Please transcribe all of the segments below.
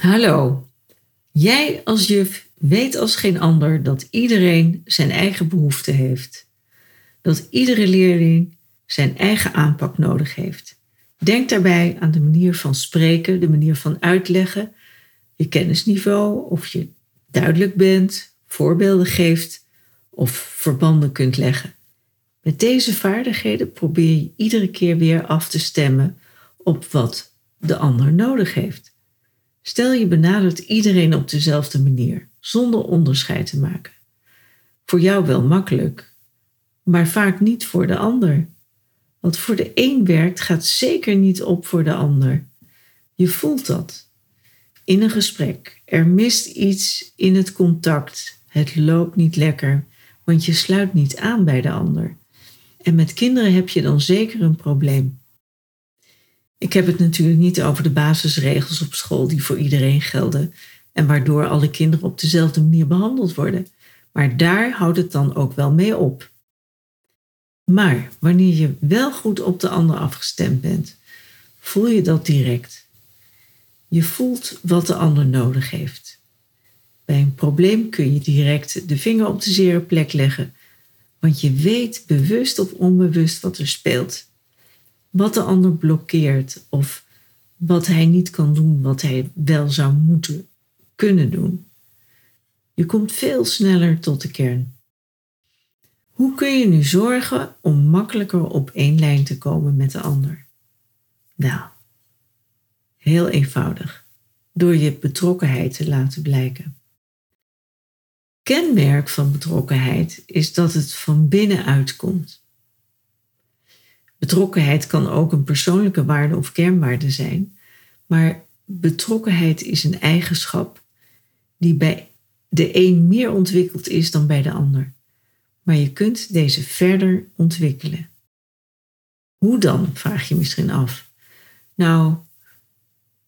Hallo. Jij als juf weet als geen ander dat iedereen zijn eigen behoeften heeft. Dat iedere leerling zijn eigen aanpak nodig heeft. Denk daarbij aan de manier van spreken, de manier van uitleggen, je kennisniveau, of je duidelijk bent, voorbeelden geeft of verbanden kunt leggen. Met deze vaardigheden probeer je iedere keer weer af te stemmen op wat de ander nodig heeft. Stel je benadert iedereen op dezelfde manier, zonder onderscheid te maken. Voor jou wel makkelijk, maar vaak niet voor de ander. Wat voor de een werkt, gaat zeker niet op voor de ander. Je voelt dat. In een gesprek. Er mist iets in het contact. Het loopt niet lekker, want je sluit niet aan bij de ander. En met kinderen heb je dan zeker een probleem. Ik heb het natuurlijk niet over de basisregels op school die voor iedereen gelden en waardoor alle kinderen op dezelfde manier behandeld worden. Maar daar houdt het dan ook wel mee op. Maar wanneer je wel goed op de ander afgestemd bent, voel je dat direct. Je voelt wat de ander nodig heeft. Bij een probleem kun je direct de vinger op de zere plek leggen, want je weet bewust of onbewust wat er speelt wat de ander blokkeert of wat hij niet kan doen, wat hij wel zou moeten kunnen doen. Je komt veel sneller tot de kern. Hoe kun je nu zorgen om makkelijker op één lijn te komen met de ander? Nou, heel eenvoudig. Door je betrokkenheid te laten blijken. Kenmerk van betrokkenheid is dat het van binnenuit komt. Betrokkenheid kan ook een persoonlijke waarde of kernwaarde zijn, maar betrokkenheid is een eigenschap die bij de een meer ontwikkeld is dan bij de ander. Maar je kunt deze verder ontwikkelen. Hoe dan, vraag je misschien af. Nou,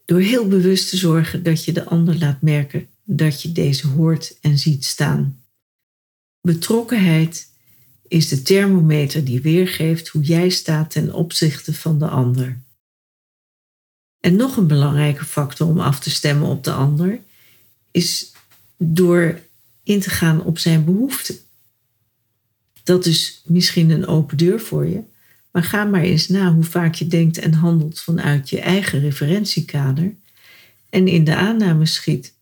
door heel bewust te zorgen dat je de ander laat merken dat je deze hoort en ziet staan. Betrokkenheid is de thermometer die weergeeft hoe jij staat ten opzichte van de ander. En nog een belangrijke factor om af te stemmen op de ander is door in te gaan op zijn behoeften. Dat is misschien een open deur voor je, maar ga maar eens na hoe vaak je denkt en handelt vanuit je eigen referentiekader en in de aanname schiet.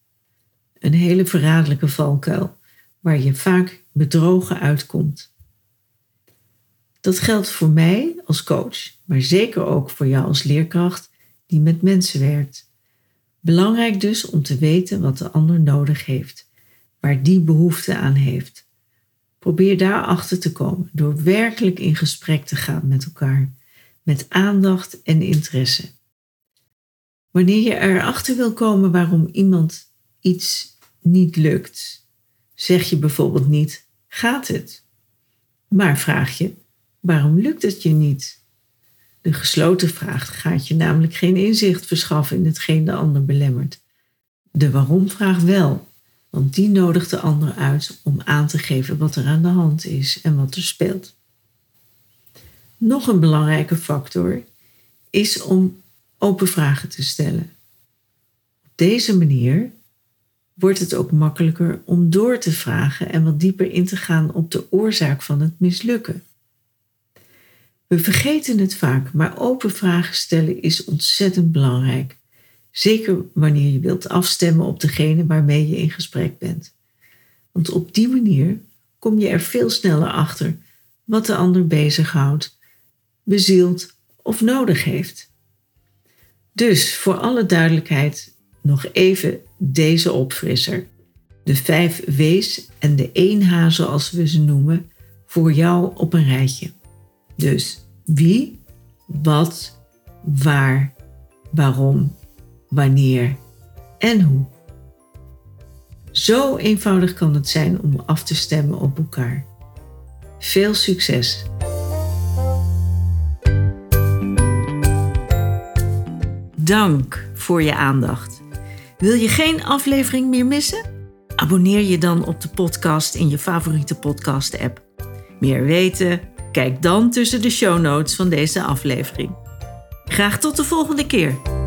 Een hele verraderlijke valkuil waar je vaak bedrogen uitkomt. Dat geldt voor mij als coach, maar zeker ook voor jou als leerkracht die met mensen werkt. Belangrijk dus om te weten wat de ander nodig heeft, waar die behoefte aan heeft. Probeer daarachter te komen door werkelijk in gesprek te gaan met elkaar, met aandacht en interesse. Wanneer je erachter wil komen waarom iemand iets niet lukt, zeg je bijvoorbeeld niet: gaat het? Maar vraag je: Waarom lukt het je niet? De gesloten vraag gaat je namelijk geen inzicht verschaffen in hetgeen de ander belemmert. De waarom-vraag wel, want die nodigt de ander uit om aan te geven wat er aan de hand is en wat er speelt. Nog een belangrijke factor is om open vragen te stellen. Op deze manier wordt het ook makkelijker om door te vragen en wat dieper in te gaan op de oorzaak van het mislukken. We vergeten het vaak, maar open vragen stellen is ontzettend belangrijk. Zeker wanneer je wilt afstemmen op degene waarmee je in gesprek bent. Want op die manier kom je er veel sneller achter wat de ander bezighoudt, bezielt of nodig heeft. Dus voor alle duidelijkheid nog even deze opfrisser. De vijf W's en de één H zoals we ze noemen, voor jou op een rijtje. Dus wie, wat, waar, waarom, wanneer en hoe. Zo eenvoudig kan het zijn om af te stemmen op elkaar. Veel succes! Dank voor je aandacht. Wil je geen aflevering meer missen? Abonneer je dan op de podcast in je favoriete podcast-app. Meer weten? Kijk dan tussen de show notes van deze aflevering. Graag tot de volgende keer.